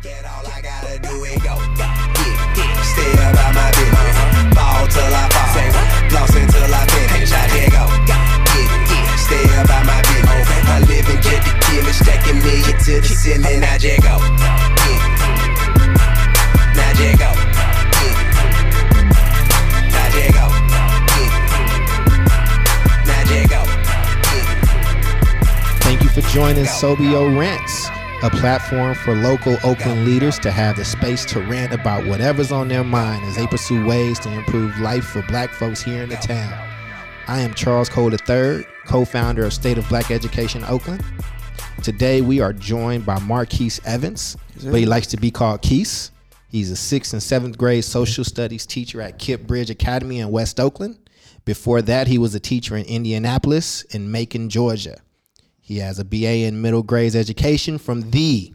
Forget all I gotta do is go. Stay about my business. Fall till I fall. Lost until I finish. I dare go. Stay about my business. I live and get the killing, stacking million to the ceiling. I just go. Thank you for joining SOBEO Rants, a platform for local Oakland leaders to have the space to rant about whatever's on their mind as they pursue ways to improve life for black folks here in the town. I am Charles Cole III, co founder of State of Black Education Oakland. Today we are joined by Marquise Evans, but he likes to be called Keese. He's a sixth and seventh grade social studies teacher at KIPP Bridge Academy in West Oakland. Before that, he was a teacher in Indianapolis and Macon, Georgia. He has a BA in middle grades education from the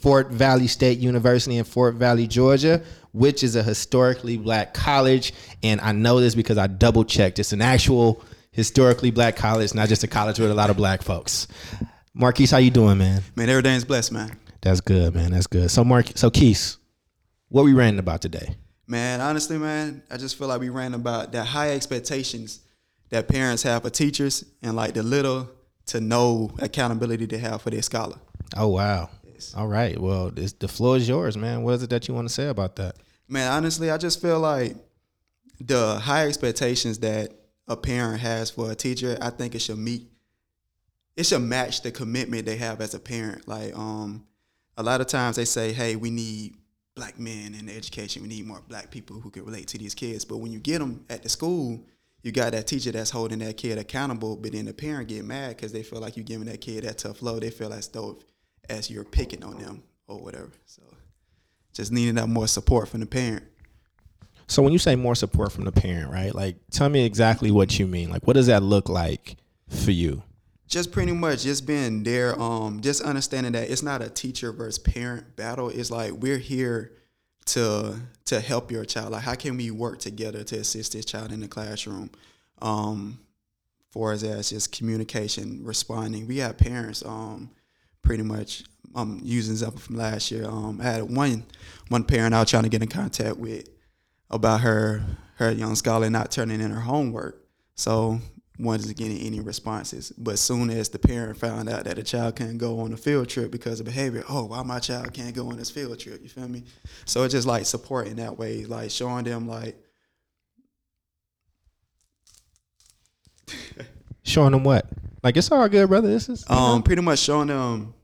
Fort Valley State University in Fort Valley, Georgia, which is a historically black college. And I know this because I double checked. It's an actual historically black college, not just a college with a lot of black folks. Marquise, how you doing, man? Man, everything's blessed, man. That's good, man. That's good. So, Mark, so Keese, what we ranting about today? Man, honestly, man, I just feel like we ran about that high expectations that parents have for teachers and like the little to no accountability they have for their scholar. Oh wow. Yes. All right. Well, the floor is yours, man. What is it that you want to say about that? Man, honestly, I just feel like the high expectations that a parent has for a teacher, I think it should meet it should match the commitment they have as a parent. Like, um, a lot of times they say, Hey, we need black men in education. We need more black people who can relate to these kids. But when you get them at the school, you got that teacher that's holding that kid accountable, but then the parent get mad because they feel like you're giving that kid that tough love. They feel as though as you're picking on them or whatever. So just needing that more support from the parent. So when you say more support from the parent, right? Like, tell me exactly what you mean. Like, what does that look like for you? Just pretty much just being there, um, just understanding that it's not a teacher versus parent battle. It's like we're here to to help your child. Like, how can we work together to assist this child in the classroom? Um, for as as just communication, responding. We have parents, um, pretty much. Um, using example from last year. Um, I had one one parent I was trying to get in contact with about her her young scholar not turning in her homework. So wasn't getting any responses. But soon as the parent found out that the child can't go on a field trip because of behavior, oh, why my child can't go on this field trip? You feel me? So it's just like supporting that way, like showing them like Showing them what? Like, it's all good, brother. This is um know? pretty much showing them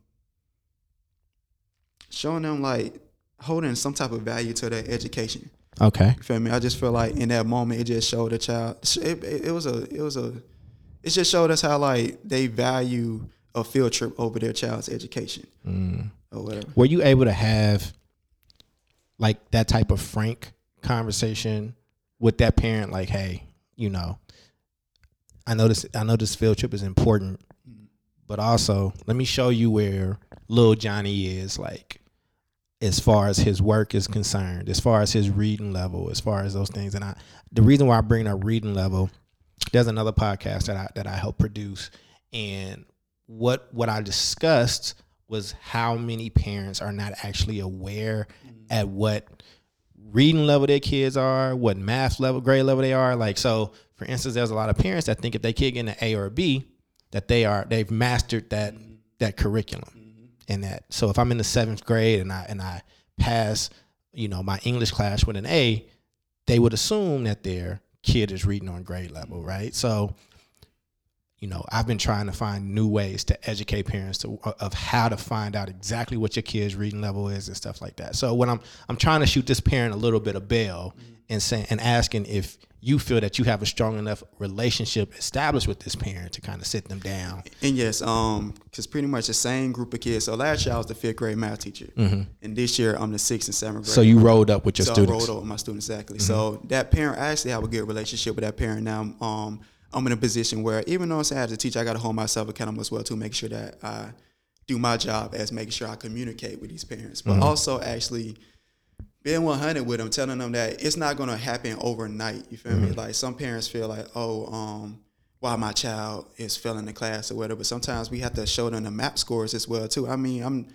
showing them like holding some type of value to their education. Okay. You feel me? I just feel like in that moment, it just showed the child. It, it, it was a, it was a, it just showed us how like they value a field trip over their child's education Mm. or whatever. Were you able to have like that type of frank conversation with that parent? Like, hey, you know, I know this. I know this field trip is important, but also let me show you where little Johnny is. Like, as far as his work is concerned, as far as his reading level, as far as those things. And I, the reason why I bring up reading level, there's another podcast that I that I help produce, and what what I discussed was how many parents are not actually aware mm-hmm. at what reading level their kids are, what math level, grade level they are. Like so, for instance, there's a lot of parents that think if they kid get an A or a B, that they are they've mastered that mm-hmm. that curriculum. And that so if I'm in the seventh grade and I and I pass, you know, my English class with an A, they would assume that their kid is reading on grade level, right? So you know, I've been trying to find new ways to educate parents to, of how to find out exactly what your kid's reading level is and stuff like that. So when I'm I'm trying to shoot this parent a little bit of bail and saying and asking if you feel that you have a strong enough relationship established with this parent to kind of sit them down. And yes, um, because pretty much the same group of kids. So last year I was the fifth grade math teacher, and this year I'm the sixth and seventh grade. So you rolled up with your so students. I rolled up with my students exactly. So that parent, I actually have a good relationship with that parent now. Um, I'm in a position where even though I'm saying as a teacher, I got to hold myself accountable as well to make sure that I do my job as making sure I communicate with these parents, but also actually being 100 with them, telling them that it's not going to happen overnight. You feel me? Like some parents feel like, oh, um, why my child is failing the class or whatever. But sometimes we have to show them the MAP scores as well too. I mean, I'm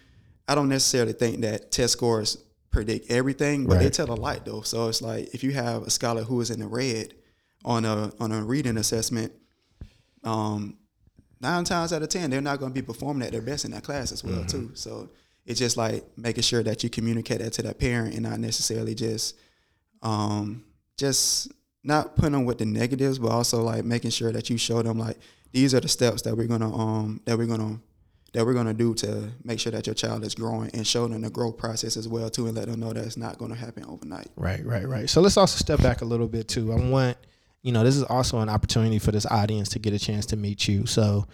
I don't necessarily think that test scores predict everything, but they tell a lot though. So it's like if you have a scholar who is in the red on a on a reading assessment, um, nine times out of ten they're not going to be performing at their best in that class as well too. So it's just like making sure that you communicate that to that parent and not necessarily just um just not putting them with the negatives, but also like making sure that you show them like these are the steps that we're gonna um that we're gonna that we're gonna do to make sure that your child is growing and show them the growth process as well too, and let them know that it's not gonna happen overnight. Right, right, right. So let's also step back a little bit too. I want, you know, this is also an opportunity for this audience to get a chance to meet you. So,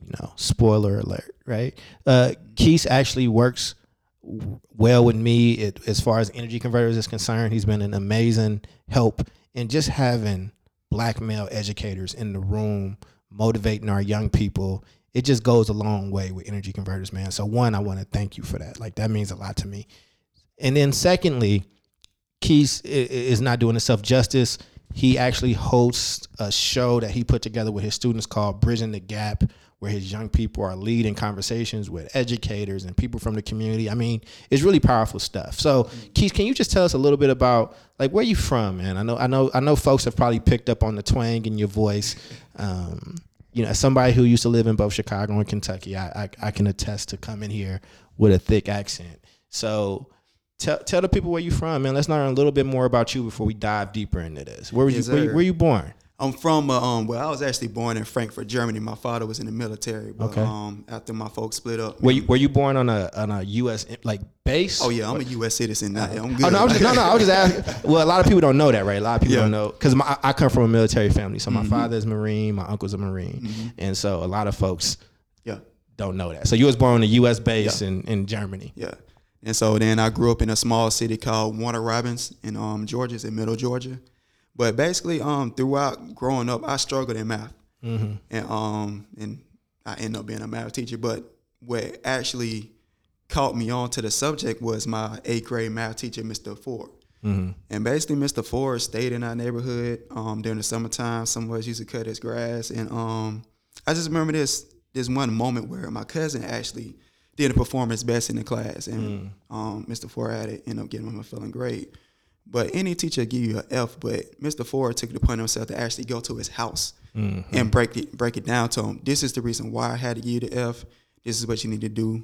you know, spoiler alert, right? Uh, Keith actually works well with me it, as far as energy converters is concerned. He's been an amazing help in just having black male educators in the room motivating our young people. It just goes a long way with energy converters, man. So one, I want to thank you for that. Like that means a lot to me. And then secondly, Keith is not doing himself justice. He actually hosts a show that he put together with his students called Bridging the Gap, where his young people are leading conversations with educators and people from the community. I mean, it's really powerful stuff. So, Keith, can you just tell us a little bit about like where you from, man? I know, I know, I know, folks have probably picked up on the twang in your voice. Um, you know, as somebody who used to live in both Chicago and Kentucky, I, I, I can attest to coming here with a thick accent. So, tell tell the people where you from, man. Let's learn a little bit more about you before we dive deeper into this. Where were you? Yes, Where, you- sir. where you born? I'm from uh, um well I was actually born in Frankfurt, Germany. My father was in the military, but Okay. um after my folks split up. Were you Were you born on a on a U.S. like base? Oh yeah, I'm a U.S. citizen now. I'm good. Oh no, I was just, no, no. I was just asking. Well, a lot of people don't know that, right? A lot of people Yeah. don't know because I, I come from a military family. So my father is Marine, my uncle's a Marine, and so a lot of folks yeah. don't know that. So you was born on a U.S. base Yeah. in, in Germany. Yeah. And so then I grew up in a small city called Warner Robins in um, Georgia, it's in middle Georgia. But basically, um, throughout growing up, I struggled in math. And um, and I ended up being a math teacher. But what actually caught me on to the subject was my eighth grade math teacher, Mr. Ford. And basically, Mr. Ford stayed in our neighborhood um, during the summertime. Some of us used to cut his grass, and um, I just remember this this one moment where my cousin actually didn't performance best in the class, and um, Mr. Ford had it end up getting him a failing grade. But any teacher give you an F, but Mr. Ford took it upon himself to actually go to his house and break it break it down to him. This is the reason why I had to give you the F. This is what you need to do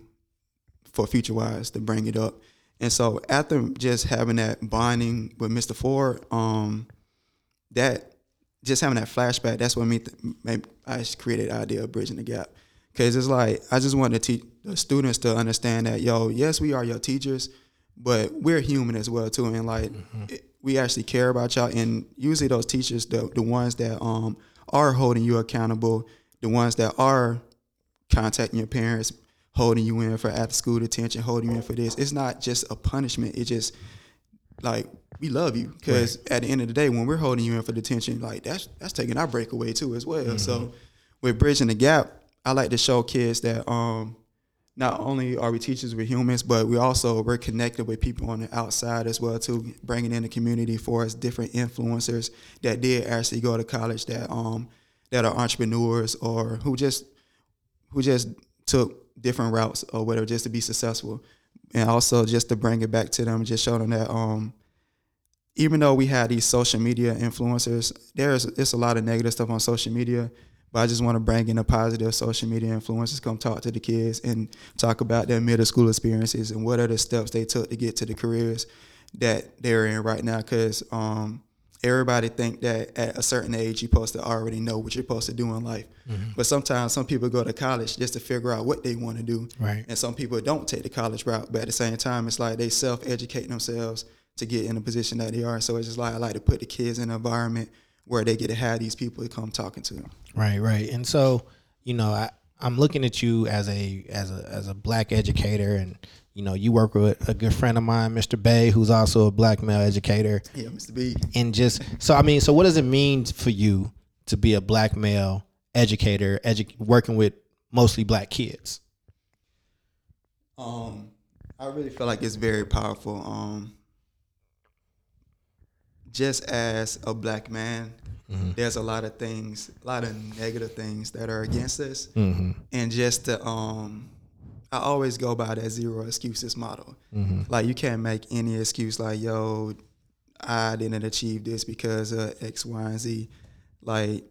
for future wise to bring it up. And so after just having that bonding with Mr. Ford, um, that just having that flashback, that's what made, made I created the idea of bridging the gap. Cause it's like I just wanted to teach the students to understand that yo, yes, we are your teachers, but we're human as well too, and like it- we actually care about y'all. And usually those teachers, the the ones that um are holding you accountable, the ones that are contacting your parents, holding you in for after school detention, holding you in for this. It's not just a punishment. It just like we love you because at the end of the day, when we're holding you in for detention, like that's that's taking our break away too as well. So with bridging the gap, I like to show kids that um not only are we teachers, we're humans, but we also we're connected with people on the outside as well too, bringing in the community for us different influencers that did actually go to college that um that are entrepreneurs or who just who just took different routes or whatever just to be successful. And also just to bring it back to them just show them that um even though we had these social media influencers there's it's a lot of negative stuff on social media but I just want to bring in a positive social media influencers come talk to the kids and talk about their middle school experiences and what are the steps they took to get to the careers that they're in right now because um everybody think that at a certain age you're supposed to already know what you're supposed to do in life. But sometimes some people go to college just to figure out what they want to do. Right. And some people don't take the college route. But at the same time, it's like they self educate themselves to get in the position that they are. So it's just like I like to put the kids in an environment where they get to have these people that come talking to them. Right, right. And so, you know, I, I'm looking at you as a as a as a black educator and you know, you work with a good friend of mine, Mr. Bay, who's also a black male educator. Yeah, Mr. B. And just so I mean, so what does it mean for you to be a black male educator, edu- working with mostly black kids? Um, I really feel like it's very powerful. Um, just as a black man, there's a lot of things, a lot of negative things that are against us, Mm-hmm. and just to, um, I always go by that zero excuses model. Mm-hmm. Like you can't make any excuse like, yo, I didn't achieve this because of X, Y, and Z. Like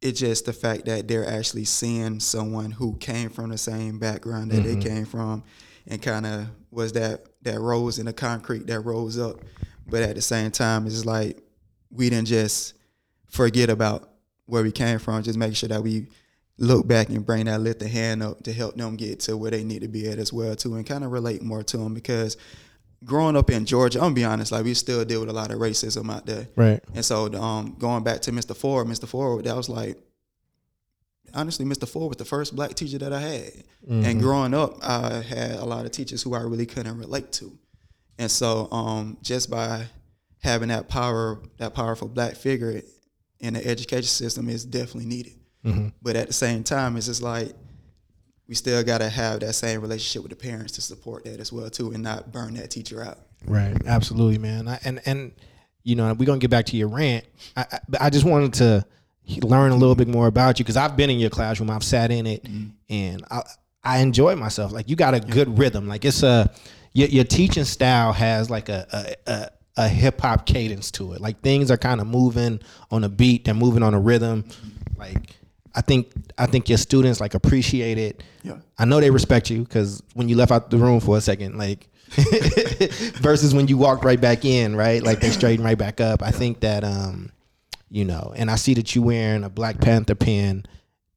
it's just the fact that they're actually seeing someone who came from the same background that Mm-hmm. they came from and kind of was that that rose in the concrete that rose up. But at the same time, it's like we didn't just forget about where we came from, just make sure that we look back and bring that lift the hand up to help them get to where they need to be at as well too and kind of relate more to them because growing up in Georgia, I'm gonna be honest, like we still deal with a lot of racism out there. Right. And so um, going back to Mr. Ford, Mr. Ford, that was like honestly, Mr. Ford was the first black teacher that I had. And growing up, I had a lot of teachers who I really couldn't relate to. And so um, just by having that power, that powerful black figure in the education system is definitely needed. But at the same time, it's just like we still gotta have that same relationship with the parents to support that as well too, and not burn that teacher out. Right. Absolutely, man. I, and and you know we're gonna get back to your rant. I, I, I just wanted to learn a little bit more about you because I've been in your classroom. I've sat in it, and I I enjoy myself. Like you got a good rhythm. Like it's a your, your teaching style has like a a, a, a hip hop cadence to it. Like things are kind of moving on a beat. They're moving on a rhythm. Like I think I think your students like appreciate it. Yeah. I know they respect you because when you left out the room for a second, like versus when you walked right back in, right? Like they straighten right back up. I think that um, you know, and I see that you wearing a Black Panther pin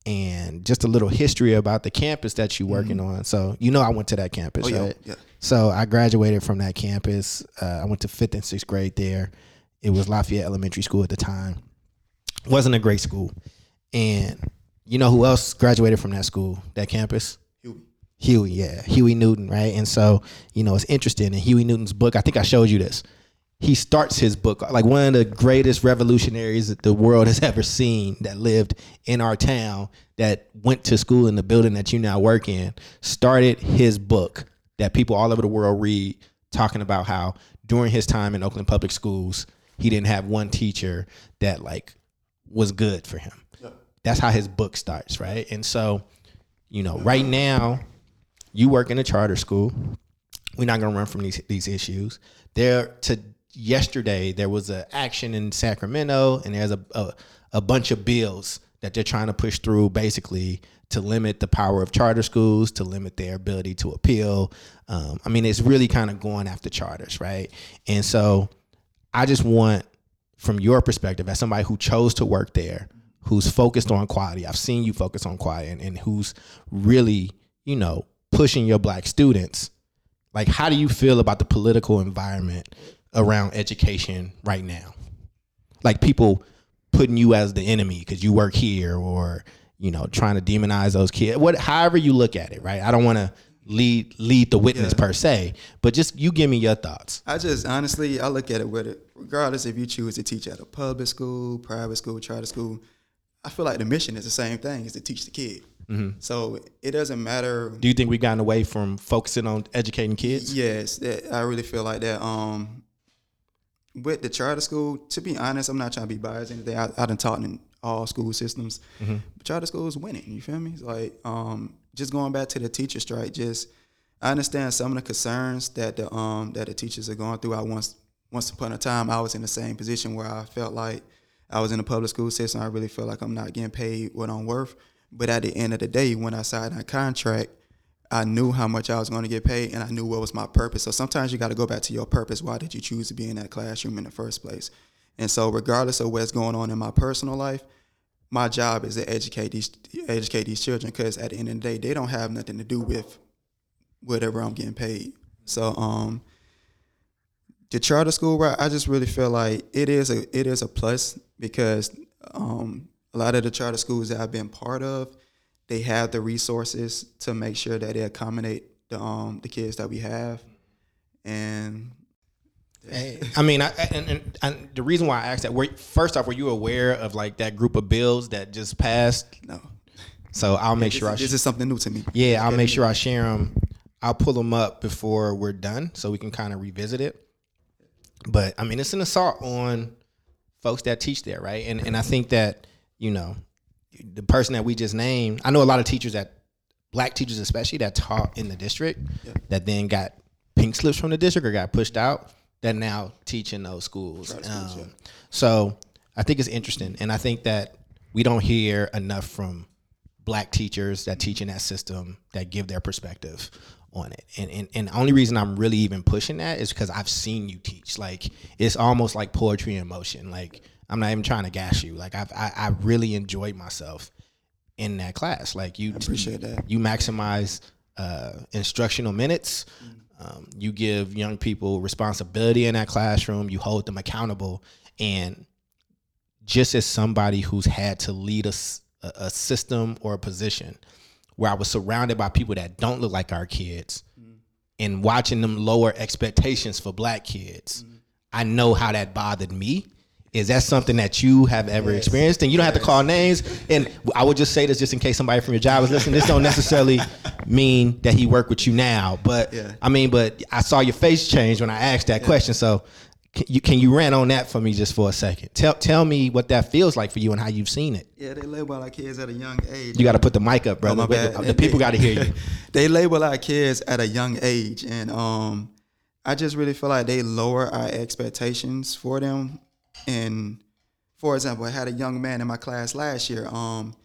and just a little history about the campus that you're working on. So you know I went to that campus, Mm-hmm. Oh, yeah, right? yeah. So I graduated from that campus. Uh, I went to fifth and sixth grade there. It was Lafayette Elementary School at the time. Wasn't a great school. And you know who else graduated from that school, that campus? Huey. Huey, yeah, Huey Newton, right? And so, you know, it's interesting in Huey Newton's book. I think I showed you this. He starts his book like one of the greatest revolutionaries that the world has ever seen that lived in our town, that went to school in the building that you now work in, started his book that people all over the world read, talking about how during his time in Oakland Public Schools, he didn't have one teacher that like was good for him. That's how his book starts, right? And so, you know, right now, you work in a charter school. We're not gonna run from these these issues. There to yesterday there was an action in Sacramento, and there's a, a a bunch of bills that they're trying to push through, basically to limit the power of charter schools, to limit their ability to appeal. Um, I mean, it's really kind of going after charters, right? And so, I just want, from your perspective, as somebody who chose to work there, who's focused on quality, I've seen you focus on quality, and, and who's really, you know, pushing your black students. Like, how do you feel about the political environment around education right now? Like people putting you as the enemy because you work here, or you know, trying to demonize those kids. What, however you look at it, right? I don't want to lead lead the witness per se, but just you give me your thoughts. I just honestly, I look at it with it, regardless if you choose to teach at a public school, private school, charter school. I feel like the mission is the same thing: is to teach the kid. So it doesn't matter. Do you think we've gotten away from focusing on educating kids? Yes, that, I really feel like that. Um, with the charter school, to be honest, I'm not trying to be biased. Anything I, I done taught in all school systems, but charter school is winning. You feel me? It's like um, just going back to the teacher strike. Just I understand some of the concerns that the um that the teachers are going through. I once once upon a time I was in the same position where I felt like I was in the public school system. I really feel like I'm not getting paid what I'm worth. But at the end of the day, when I signed that contract, I knew how much I was going to get paid and I knew what was my purpose. So sometimes you got to go back to your purpose. Why did you choose to be in that classroom in the first place? And so regardless of what's going on in my personal life, my job is to educate these educate these children because at the end of the day, they don't have nothing to do with whatever I'm getting paid. So um the charter school route, I just really feel like it is a it is a plus because um a lot of the charter schools that I've been part of, they have the resources to make sure that they accommodate the um the kids that we have, and I mean, I, and, and, and the reason why I asked that, were, first off, were you aware of like that group of bills that just passed? no, So I'll make this, sure I, is, this is something new to me. yeah, I'll make sure I share them. I'll pull them up before we're done, so we can kind of revisit it. But I mean, it's an assault on folks that teach there, right? And and I think that you know, the person that we just named, I know a lot of teachers that, black teachers especially that taught in the district that then got pink slips from the district or got pushed out that now teach in those schools. Um, So I think it's interesting, and I think that we don't hear enough from black teachers that teach in that system that give their perspective on it. And and, and the only reason I'm really even pushing that is because I've seen you teach. Like it's almost like poetry in motion. Like I'm not even trying to gas you. Like I've, I I really enjoyed myself in that class. Like you appreciate that. You maximize uh, instructional minutes. Mm. Um, you give young people responsibility in that classroom. You hold them accountable, and just as somebody who's had to lead a system or a position where I was surrounded by people that don't look like our kids and watching them lower expectations for black kids, I know how that bothered me. Is that something that you have ever experienced? And you don't have to call names. And I would just say this just in case somebody from your job is listening. This don't necessarily mean that he worked with you now, but Yeah. I mean, but I saw your face change when I asked that question. So can you can you rant on that for me just for a second? Tell tell me what that feels like for you and how you've seen it. Yeah, they label our kids at a young age. You got to put the mic up, brother. Oh, the, the people got to hear you. they label our kids at a young age, and um, I just really feel like they lower our expectations for them. And for example, I had a young man in my class last year. Um,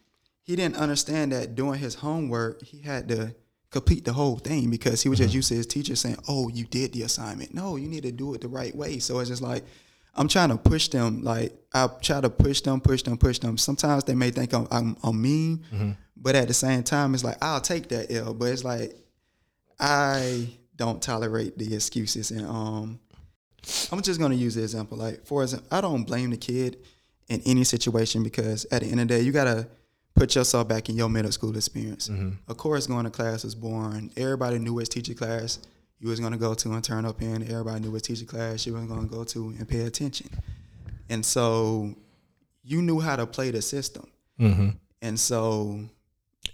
he didn't understand that doing his homework, he had to complete the whole thing because he was just used to his teacher saying, "Oh, you did the assignment. No, you need to do it the right way." So it's just like I'm trying to push them. Like I try to push them, push them, push them. Sometimes they may think I'm, I'm, I'm mean, but at the same time, it's like I'll take that L. But it's like I don't tolerate the excuses, and um, I'm just gonna use the example. Like for example, I don't blame the kid in any situation because at the end of the day, you gotta put yourself back in your middle school experience. Mm-hmm. Of course, going to class was boring. Everybody knew which teacher class you was gonna go to and turn up in. Everybody knew which teacher class you was gonna go to and pay attention. And so you knew how to play the system. Mm-hmm. And so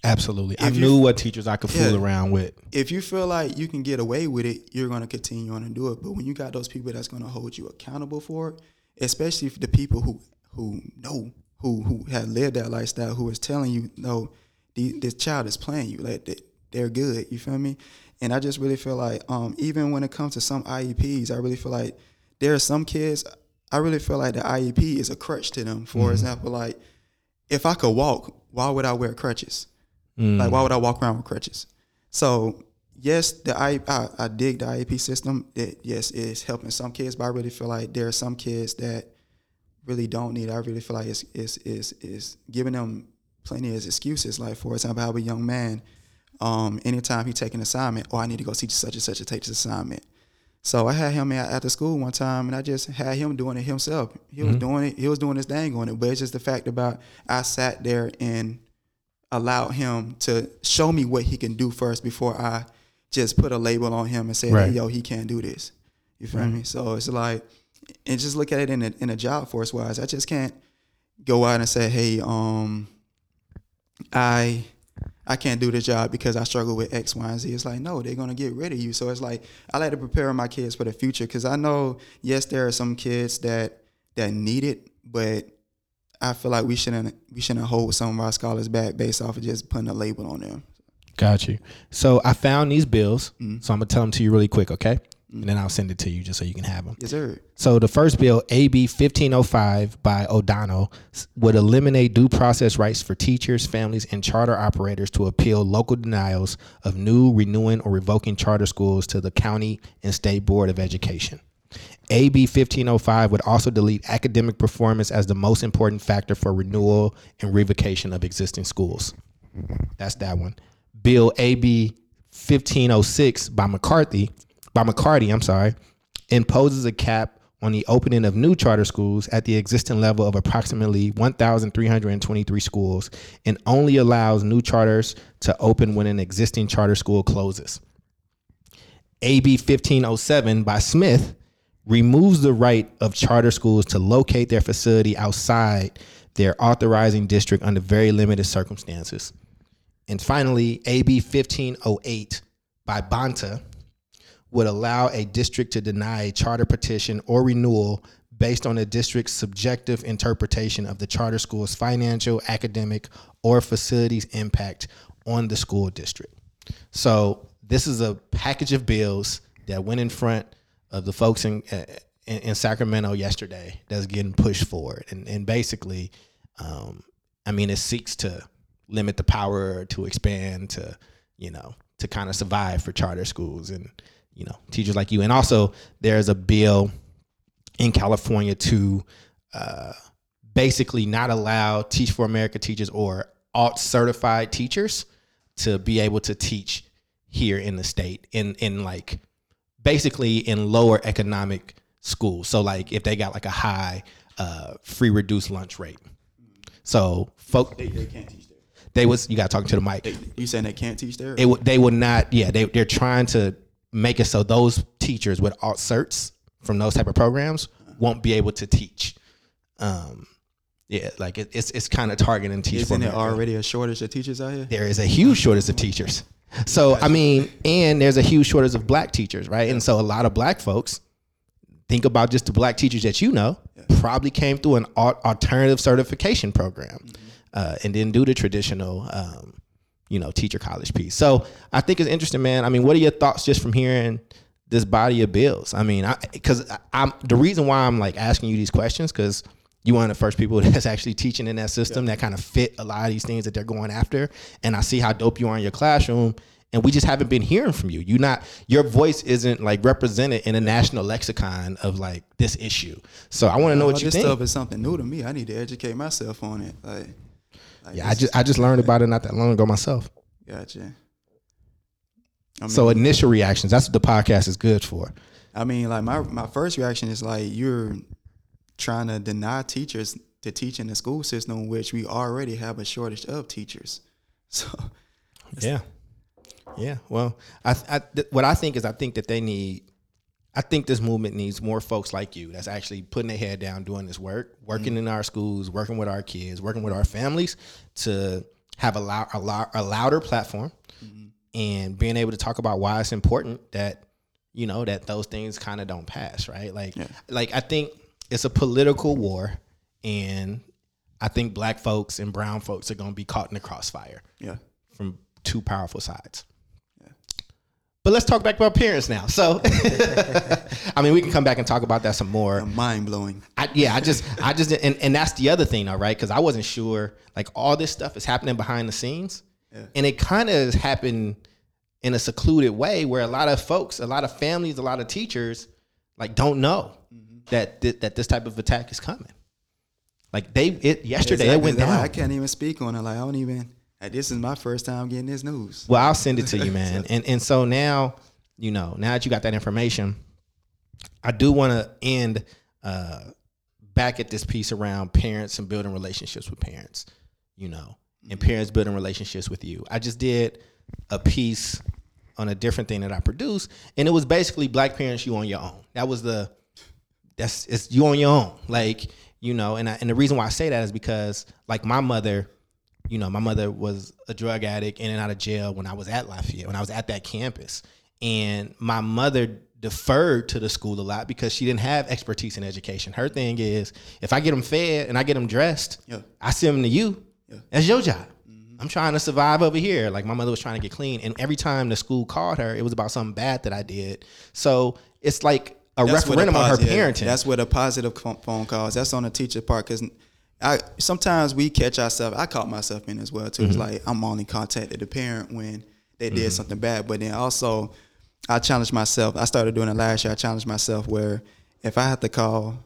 Absolutely. I If you- knew what teachers I could fool around with. if you feel like you can get away with it, you're going to continue on and do it. But when you got those people that's going to hold you accountable for it, especially for the people who who know who who have lived that lifestyle, who is telling you, no, the, this child is playing you, like they, they're good. You feel me? And I just really feel like, um, even when it comes to some IEPs, I really feel like there are some kids. I really feel like the IEP is a crutch to them. For example, like if I could walk, why would I wear crutches? Like, why would I walk around with crutches? So, yes, the I, I I dig the IEP system. It yes, it's helping some kids, but I really feel like there are some kids that really don't need. it. I really feel like it's it's is is giving them plenty of excuses. Like for example, I have a young man. Um, anytime he take an assignment, oh, I need to go see such and such to take this assignment. So I had him at after school one time, and I just had him doing it himself. He was doing it. He was doing his thing on it. But it's just the fact about I sat there and allowed him to show me what he can do first before I just put a label on him and say, Right. hey, yo, he can't do this. You feel me? So it's like, and just look at it in a, in a job force wise. I just can't go out and say, hey, um, I I can't do the job because I struggle with X, Y, and Z. It's like, no, they're gonna get rid of you. So it's like I like to prepare my kids for the future because I know, yes, there are some kids that that need it, but I feel like we shouldn't we shouldn't hold some of our scholars back based off of just putting a label on them. Got you. So I found these bills. Mm-hmm. So I'm gonna tell them to you really quick, okay? And then I'll send it to you just so you can have them. Yes, sir. So the first bill, AB 1505 by O'Donnell, would eliminate due process rights for teachers, families, and charter operators to appeal local denials of new, renewing, or revoking charter schools to the county and state board of education. AB 1505 would also delete academic performance as the most important factor for renewal and revocation of existing schools. That's that one. Bill AB 1506 by McCarthy, by McCarty, I'm sorry, imposes a cap on the opening of new charter schools at the existing level of approximately 1,323 schools and only allows new charters to open when an existing charter school closes. AB 1507 by Smith removes the right of charter schools to locate their facility outside their authorizing district under very limited circumstances. And finally, AB 1508 by Bonta would allow a district to deny a charter petition or renewal based on a district's subjective interpretation of the charter school's financial, academic, or facilities impact on the school district. So this is a package of bills that went in front of the folks in uh, in, in Sacramento yesterday that's getting pushed forward, and and basically, um, I mean, it seeks to limit the power to expand to you know to kind of survive for charter schools and you know teachers like you, and also there's a bill in California to uh, basically not allow Teach for America teachers or alt certified teachers to be able to teach here in the state in in like basically in lower economic schools. So like if they got like a high uh, free reduced lunch rate. So folk They, they can't teach there. they was you got to talk to the mic. They, you saying they can't teach there? It would they would not yeah they they're trying to make it so those teachers with alt certs from those type of programs won't be able to teach. Um, yeah, like it, it's it's kind of targeting teachers. Isn't there already a shortage of teachers out here? there is a huge shortage of teachers. So I mean, and there's a huge shortage of black teachers, right? And so a lot of black folks think about just the black teachers that you know probably came through an alternative certification program uh, and didn't do the traditional, um, you know, teacher college piece. So I think it's interesting, man. I mean, what are your thoughts just from hearing this body of bills? I mean, because I'm the reason why I'm like asking you these questions because you one of the first people that's actually teaching in that system that kind of fit a lot of these things that they're going after. And I see how dope you are in your classroom. And we just haven't been hearing from you. You not your voice isn't like represented in a national lexicon of like this issue. So I want to know All what you this think. This stuff is something new to me. I need to educate myself on it. Like, like yeah, I just I just learned about it not that long ago myself. gotcha. I mean, So initial reactions, that's what the podcast is good for. I mean, like my my first reaction is like you're trying to deny teachers to teach in the school system, which we already have a shortage of teachers. So Yeah, yeah. Well, I, I th- what I think is I think that they need. I think this movement needs more folks like you that's actually putting their head down, doing this work, working mm. in our schools, working with our kids, working with our families to have a, lou- a, lou- a louder platform mm-hmm. and being able to talk about why it's important that you know that those things kind of don't pass, right? Like, like I think it's a political war, and I think black folks and brown folks are going to be caught in the crossfire yeah, from two powerful sides. But let's talk back about parents now. So, I mean, we can come back and talk about that some more. mind blowing. I, yeah, I just, I just, and, and that's the other thing, all right. Because I wasn't sure, like, all this stuff is happening behind the scenes, and it kind of happened in a secluded way where a lot of folks, a lot of families, a lot of teachers, like, don't know mm. That th- that this type of attack is coming. Like they, it yesterday it went down. I can't even speak on it. Like I don't even. This is my first time getting this news. Well, I'll send it to you, man. And and so now, you know, now that you got that information, I do want to end uh, back at this piece around parents and building relationships with parents, you know, and parents building relationships with you. I just did a piece on a different thing that I produced, and it was basically black parents you on your own. That was the that's it's you on your own. Like, you know, and I, and the reason why I say that is because like my mother, you know, my mother was a drug addict in and out of jail when I was at Lafayette, when I was at that campus. And my mother deferred to the school a lot because she didn't have expertise in education. Her thing is if I get them fed and I get them dressed, Yeah. I send them to you. Yeah. That's your job. Mm-hmm. I'm trying to survive over here. Like my mother was trying to get clean. And every time the school called her, it was about something bad that I did. So it's like a That's referendum on her posi- yeah. That's where the positive pho- phone calls. That's on the teacher part because I sometimes we catch ourselves. I caught myself in as well too. Mm-hmm. It's like I'm only contacted the parent when they did something bad, but then also I challenged myself. I started doing it last year. I challenged myself where if I had to call,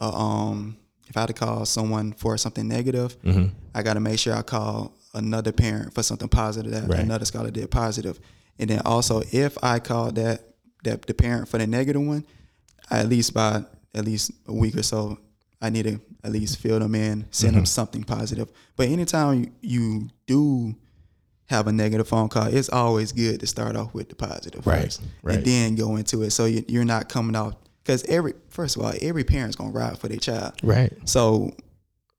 uh, um, if I had to call someone for something negative, Mm-hmm. I got to make sure I call another parent for something positive that Right. another scholar did positive. And then also, if I called that that the parent for the negative one, at least by at least a week or so, I need to at least fill them in, send Mm-hmm. them something positive. But anytime you, you do have a negative phone call, it's always good to start off with the positive Right, first, right. and then go into it. So you, you're not coming out because every first of all, every parent's gonna ride for their child. right. So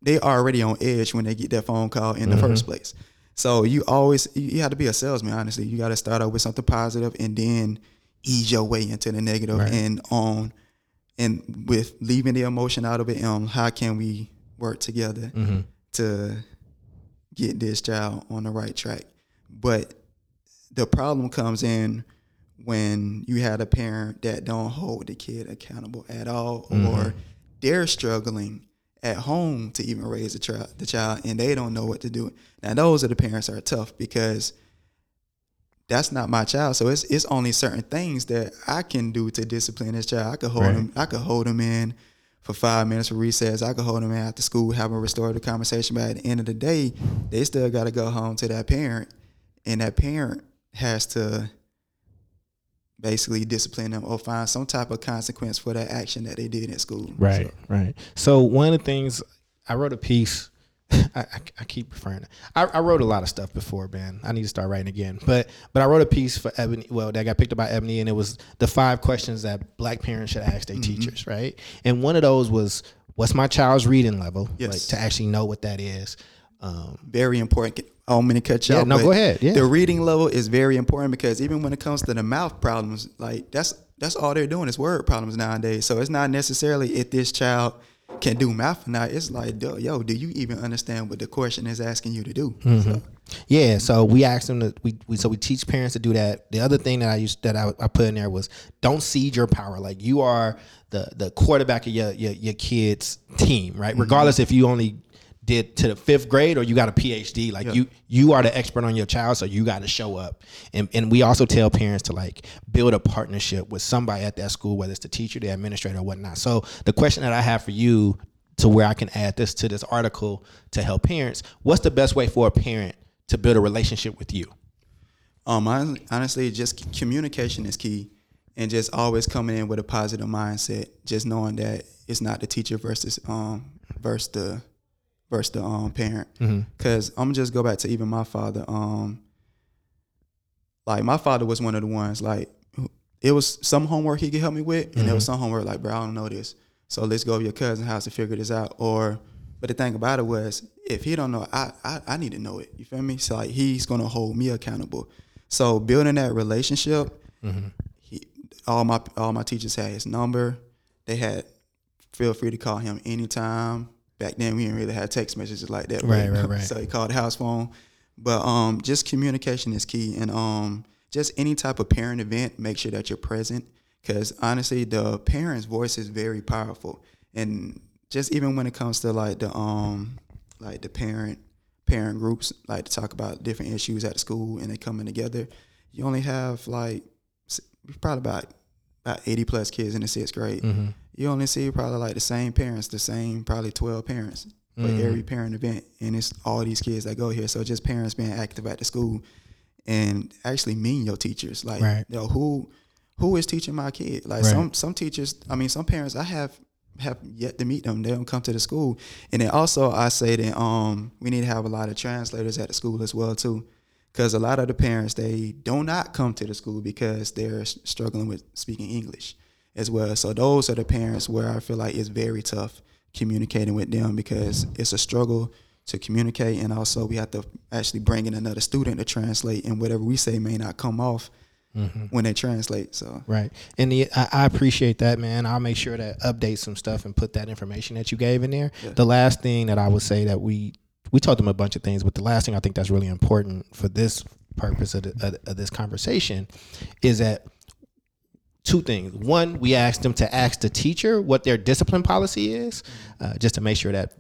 they are already on edge when they get that phone call in the Mm-hmm. first place. So you always you, you have to be a salesman. Honestly, you got to start out with something positive and then ease your way into the negative Right. and on and with leaving the emotion out of it. Um, how can we work together Mm-hmm. to get this child on the right track? But the problem comes in when you had a parent that don't hold the kid accountable at all, or they're struggling at home to even raise the child, the child, and they don't know what to do. Now, those are the parents that are tough because that's not my child. So it's it's only certain things that I can do to discipline this child. I could hold Right. him. I could hold him in for five minutes for recess. I could hold him in after school, have a restorative conversation. But at the end of the day, they still got to go home to that parent, and that parent has to basically discipline them or find some type of consequence for that action that they did in school. Right, right. So one of the things I wrote a piece. I, I, I keep referring. To, I, I wrote a lot of stuff before, man. I need to start writing again. But but I wrote a piece for Ebony. Well, that got picked up by Ebony, and it was the five questions that Black parents should ask their teachers, right? And one of those was, "What's my child's reading level?" Yes. Like to actually know what that is. Um, very important. I'm going to cut you Yeah, off. no, go ahead. Yeah. The reading level is very important because even when it comes to the mouth problems, like that's that's all they're doing is word problems nowadays. So it's not necessarily if this child can do math not. It's like, yo, do you even understand what the question is asking you to do? Mm-hmm. So, Yeah, so we asked them to we, we so we teach parents to do that. The other thing that I used that I, I put in there was don't cede your power. Like you are the the quarterback of your your, your kids team, right? Regardless if you only did to the fifth grade or you got a PhD, like you you are the expert on your child, so you got to show up. And and we also tell parents to like build a partnership with somebody at that school, whether it's the teacher, the administrator, or whatnot. So the question that I have for you to where I can add this to this article to help parents, what's the best way for a parent to build a relationship with you? um, hon- honestly, just communication is key, and just always coming in with a positive mindset. Just knowing that it's not the teacher versus um versus the versus the um parent. Because I'm just go back to even my father. Um, like my father was one of the ones like it was some homework he could help me with, and there was some homework like, bro, I don't know this, so let's go to your cousin's house to figure this out. Or, but the thing about it was, if he don't know, I I, I need to know it. You feel me? So like he's gonna hold me accountable. So building that relationship, he, all my all my teachers had his number. They had feel free to call him anytime. Back then, we didn't really have text messages like that. Right, right, right. So he called the house phone. But um, just communication is key, and um, just any type of parent event, make sure that you're present. Because honestly, the parent's voice is very powerful, and just even when it comes to like the um, like the parent parent groups, like to talk about different issues at the school, and they coming together. You only have like probably about about 80 plus kids in the sixth grade. You only see probably like the same parents, the same probably 12 parents for every parent event. And it's all these kids that go here. So just parents being active at the school and actually meeting your teachers. Like, Right. yo, who who is teaching my kid? Like Right. some some teachers, I mean, some parents I have have yet to meet them. They don't come to the school. And then also I say that um we need to have a lot of translators at the school as well too. Because a lot of the parents they do not come to the school because they're struggling with speaking English as well. So those are the parents where I feel like it's very tough communicating with them because it's a struggle to communicate and also we have to actually bring in another student to translate and whatever we say may not come off mm-hmm. when they translate. So Right. And the, I, I appreciate that, man. I'll make sure to update some stuff and put that information that you gave in there. The last thing that I would say that we we talked about a bunch of things, but the last thing I think that's really important for this purpose of, the, of, of this conversation is that two things. One, we asked them to ask the teacher what their discipline policy is, uh, just to make sure that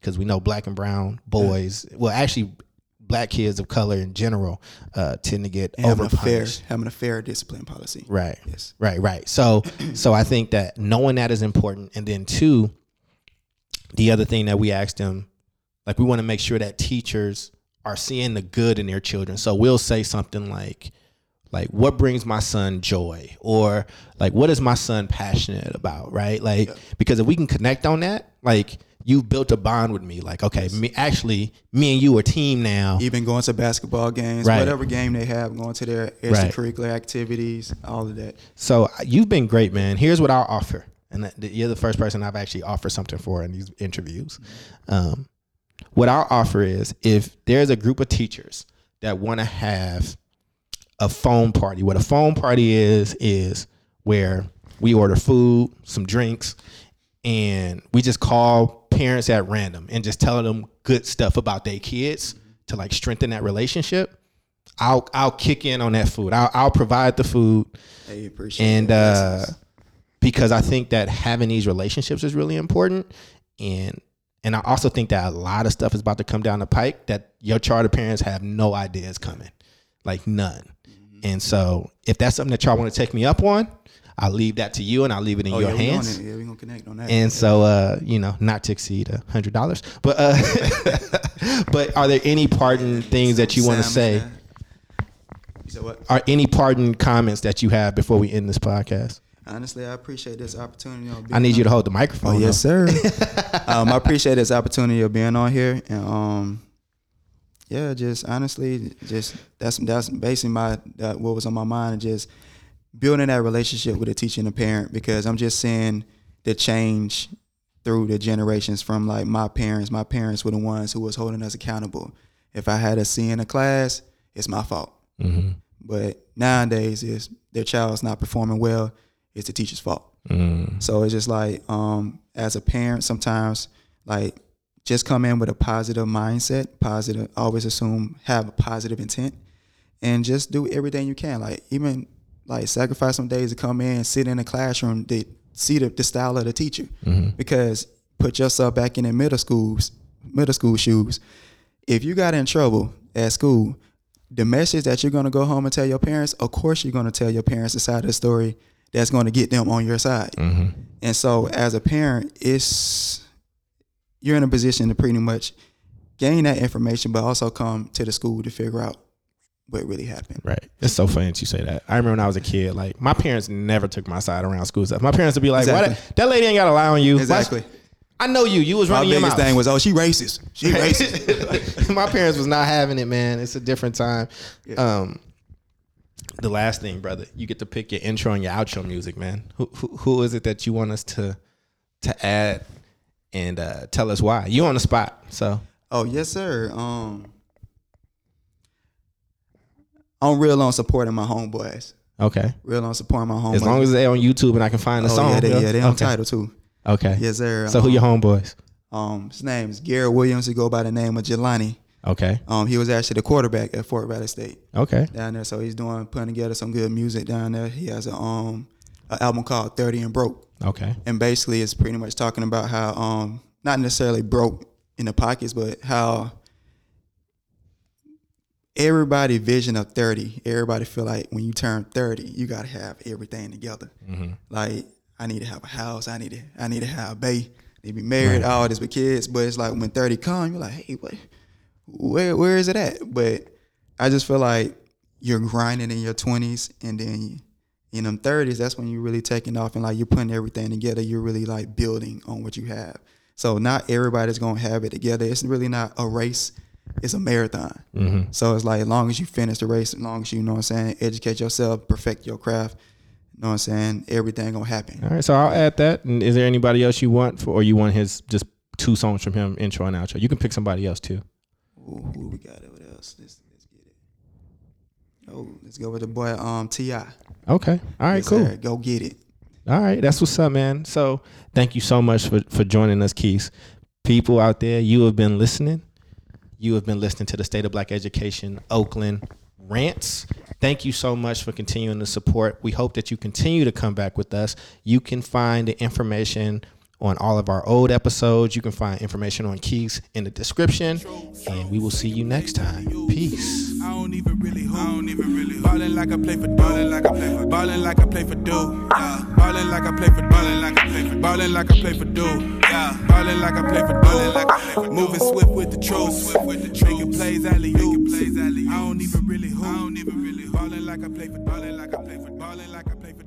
because we know black and brown boys, well, actually, black kids of color in general uh, tend to get a fair having a fair discipline policy. Right. Yes. Right, right. So so I think that knowing that is important. And then two, the other thing that we asked them, like we want to make sure that teachers are seeing the good in their children. So we'll say something like like what brings my son joy or like what is my son passionate about, right? Like because if we can connect on that, like you've built a bond with me. Like, okay, me actually me and you are team now. Even going to basketball games, Right. whatever game they have, going to their extracurricular activities, all of that. So uh, you've been great, man. Here's what I'll offer, and you're the first person I've actually offered something for in these interviews. Um, what I'll offer is if there's a group of teachers that want to have a phone party. What a phone party is is where we order food, some drinks, and we just call parents at random and just tell them good stuff about their kids to like strengthen that relationship. I'll I'll kick in on that food. I'll I'll provide the food, Hey, appreciate and uh, because I think that having these relationships is really important, and and I also think that a lot of stuff is about to come down the pike that your charter parents have no idea is coming, like none. Mm-hmm. And so, if that's something that y'all want to take me up on, I'll leave that to you, and I'll leave it in oh, your yeah, on hands. Yeah, we gonna connect on that. And so, uh, you know, not to exceed a hundred dollars, but uh, but are there any parting things that you want to say? man. You said what? Are any parting comments that you have before we end this podcast? Honestly, I appreciate this opportunity. Of I need you to hold the Oh microphone. yes, sir. um, I appreciate this opportunity of being on here, and um, yeah, just honestly, just that's that's basically my uh, what was on my mind, and just building that relationship with a teacher and a parent, because I'm just seeing the change through the generations from like my parents. My parents were the ones who was holding us accountable. If I had a C in a class, it's my fault. Mhm. But nowadays, is their child's not performing well, it's the teacher's fault. Mm. So it's just like, um, as a parent, sometimes like just come in with a positive mindset, positive, always assume have a positive intent, and just do everything you can. Like even like sacrifice some days to come in, sit in the classroom, to see the, the style of the teacher, mm-hmm. because put yourself back in the middle schools, middle school shoes. If you got in trouble at school, the message that you're gonna go home and tell your parents, of course you're gonna tell your parents the side of the story that's gonna get them on your side. Mm-hmm. And so as a parent, it's you're in a position to pretty much gain that information, but also come to the school to figure out what really happened. Right. It's so funny that you say that. I remember when I was a kid, like my parents never took my side around school stuff. My parents would be like, "Why Exactly. that, that lady ain't got to lie on you." Exactly. I know you. You was My running your biggest thing was, oh, she racist. She racist. my parents was not having it, man. It's a different time. Um, the last thing, brother, you get to pick your intro and your outro music, man. Who who, who is it that you want us to to add and uh, tell us why? You on the spot, so oh yes, sir. Um, I'm real on supporting my homeboys. okay. Real on supporting my homeboys. As long as they're on YouTube and I can find the oh song, yeah, they, yeah, they on okay. title too. Okay. Yes, sir. So who um, your homeboys? Um, his name is Garrett Williams. He go by the name of Jelani. Okay. Um, he was actually the quarterback at Fort Valley State. Okay. down there. So he's doing putting together some good music down there. He has a um an album called Thirty and Broke, Okay. and basically it's pretty much talking about how um not necessarily broke in the pockets, but how everybody vision of 30 everybody feel like when you turn 30 you got to have everything together. Like i need to have a house i need to i need to have a baby need to be married all this with kids. But it's like when 30 come you're like hey what where where is it at? But i just feel like you're grinding in your 20s and then in them 30s that's when you're really taking off and like you're putting everything together you're really like building on what you have so not everybody's gonna have it together it's really not a race it's a marathon mm-hmm. so it's like as long as you finish the race as long as you, you know what i'm saying educate yourself perfect your craft you know what i'm saying everything gonna happen All right. So I'll add that. And is there anybody else you want for, or you want his just two songs from him, intro and outro? You can pick somebody else too. Ooh, who we got over else let's, let's get it oh let's go with the boy um T.I. Okay. All right. Yes, cool. sir. go get it All right, that's what's up, man. So thank you so much for, for joining us, Keith. People out there, you have been listening. You have been listening to the State of Black Education Oakland rants. Thank you so much for continuing to support. We hope that you continue to come back with us. You can find the information on all of our old episodes. You can find information on Keys in the description. And we will see you next time. Peace. I don't even really. I don't even really like I play for like I play for like I play for do. Yeah. Like I play for like I play for like I play for do. Yeah. Like I play for like I play for Moving swift with the. Swift with the plays alley plays alley I don't even really. I don't even really like I play for like I play for like I play for.